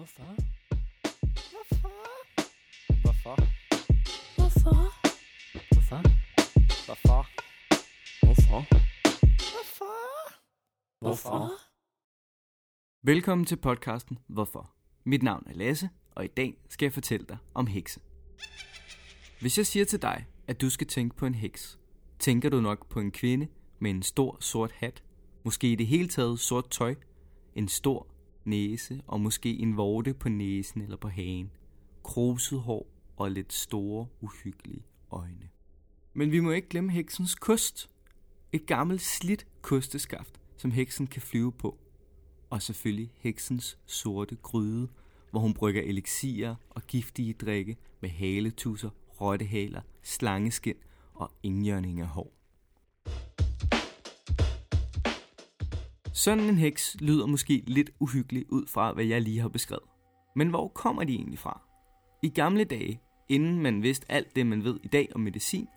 Hvorfor? Hvorfor? Hvorfor? Hvorfor? Hvorfor? Hvorfor? Hvorfor? Hvorfor? Hvorfor? Velkommen til podcasten Hvorfor? Mit navn er Lasse, og i dag skal jeg fortælle dig om hekse. Hvis jeg siger til dig, at du skal tænke på en heks, tænker du nok på en kvinde med en stor sort hat, måske i det hele taget sort tøj, en stor næse og måske en vorte på næsen eller på hagen, kruset hår og lidt store, uhyggelige øjne. Men vi må ikke glemme heksens kost. Et gammelt slidt kosteskaft, som heksen kan flyve på. Og selvfølgelig heksens sorte gryde, hvor hun brygger elixier og giftige drikke med haletusser, rottehaler, slangeskin og indjørning af hår. Sådan en heks lyder måske lidt uhyggelig ud fra, hvad jeg lige har beskrevet. Men hvor kommer de egentlig fra? I gamle dage, inden man vidste alt det, man ved i dag om medicin,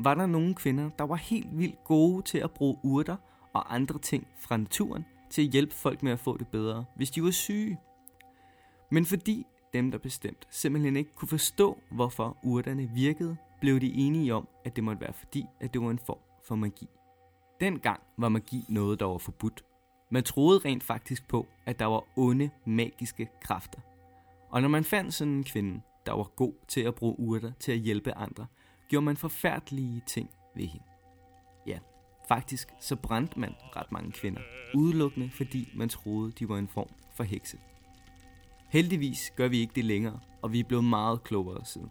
var der nogle kvinder, der var helt vildt gode til at bruge urter og andre ting fra naturen til at hjælpe folk med at få det bedre, hvis de var syge. Men fordi dem, der bestemt, simpelthen ikke kunne forstå, hvorfor urterne virkede, blev de enige om, at det måtte være fordi, at det var en form for magi. Dengang var magi noget, der var forbudt. Man troede rent faktisk på, at der var onde, magiske kræfter. Og når man fandt sådan en kvinde, der var god til at bruge urter til at hjælpe andre, gjorde man forfærdelige ting ved hende. Ja, faktisk så brændte man ret mange kvinder, udelukkende fordi man troede, de var en form for hekse. Heldigvis gør vi ikke det længere, og vi er blevet meget klogere siden.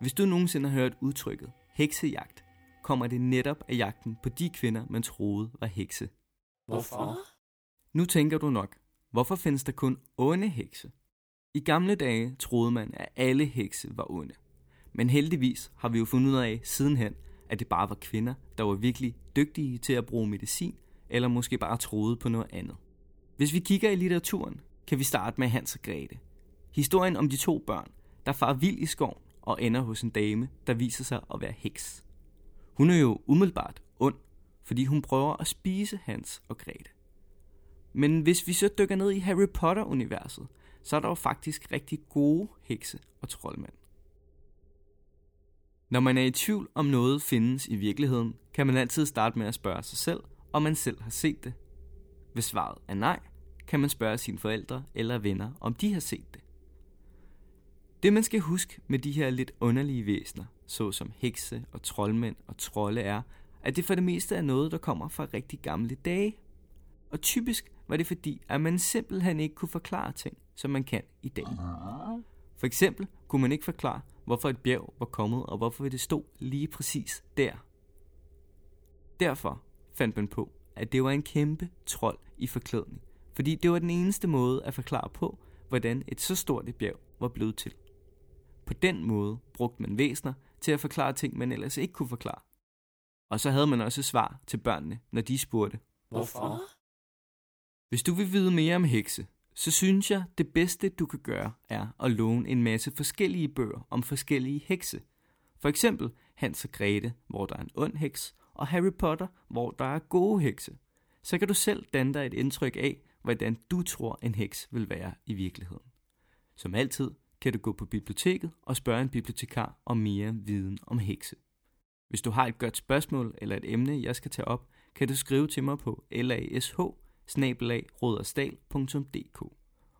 Hvis du nogensinde har hørt udtrykket heksejagt, kommer det netop af jagten på de kvinder, man troede var hekse. Hvorfor? Nu tænker du nok, hvorfor findes der kun onde hekse? I gamle dage troede man, at alle hekse var onde. Men heldigvis har vi jo fundet ud af sidenhen, at det bare var kvinder, der var virkelig dygtige til at bruge medicin, eller måske bare troede på noget andet. Hvis vi kigger i litteraturen, kan vi starte med Hans og Grete. Historien om de to børn, der far vild i skoven og ender hos en dame, der viser sig at være heks. Hun er jo umiddelbart ond, fordi hun prøver at spise Hans og Grete. Men hvis vi så dykker ned i Harry Potter-universet, så er der jo faktisk rigtig gode hekse og troldmænd. Når man er i tvivl om noget findes i virkeligheden, kan man altid starte med at spørge sig selv, om man selv har set det. Hvis svaret er nej, kan man spørge sine forældre eller venner, om de har set det. Det man skal huske med de her lidt underlige væsener, såsom hekse og troldmænd og trolde er, at det for det meste er noget, der kommer fra rigtig gamle dage. Og typisk var det fordi, at man simpelthen ikke kunne forklare ting, som man kan i dag. For eksempel kunne man ikke forklare, hvorfor et bjerg var kommet, og hvorfor det stod lige præcis der. Derfor fandt man på, at det var en kæmpe trold i forklædning, fordi det var den eneste måde at forklare på, hvordan et så stort et bjerg var blevet til. På den måde brugte man væsner til at forklare ting, man ellers ikke kunne forklare. Og så havde man også svar til børnene, når de spurgte. Hvorfor? Hvis du vil vide mere om hekse, så synes jeg, det bedste du kan gøre er at låne en masse forskellige bøger om forskellige hekse. For eksempel Hans og Grete, hvor der er en ond heks, og Harry Potter, hvor der er gode hekse. Så kan du selv danne dig et indtryk af, hvordan du tror en heks vil være i virkeligheden. Som altid kan du gå på biblioteket og spørge en bibliotekar om mere viden om hekse. Hvis du har et godt spørgsmål eller et emne, jeg skal tage op, kan du skrive til mig på lash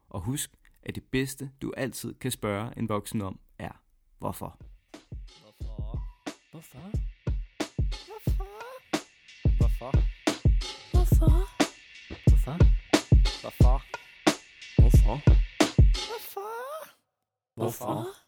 Og husk, at det bedste, du altid kan spørge en voksen om, er hvorfor. Hvorfor? Hvorfor? Hvorfor? Hvorfor? Hvorfor? Hvorfor? Hvorfor? Hvorfor?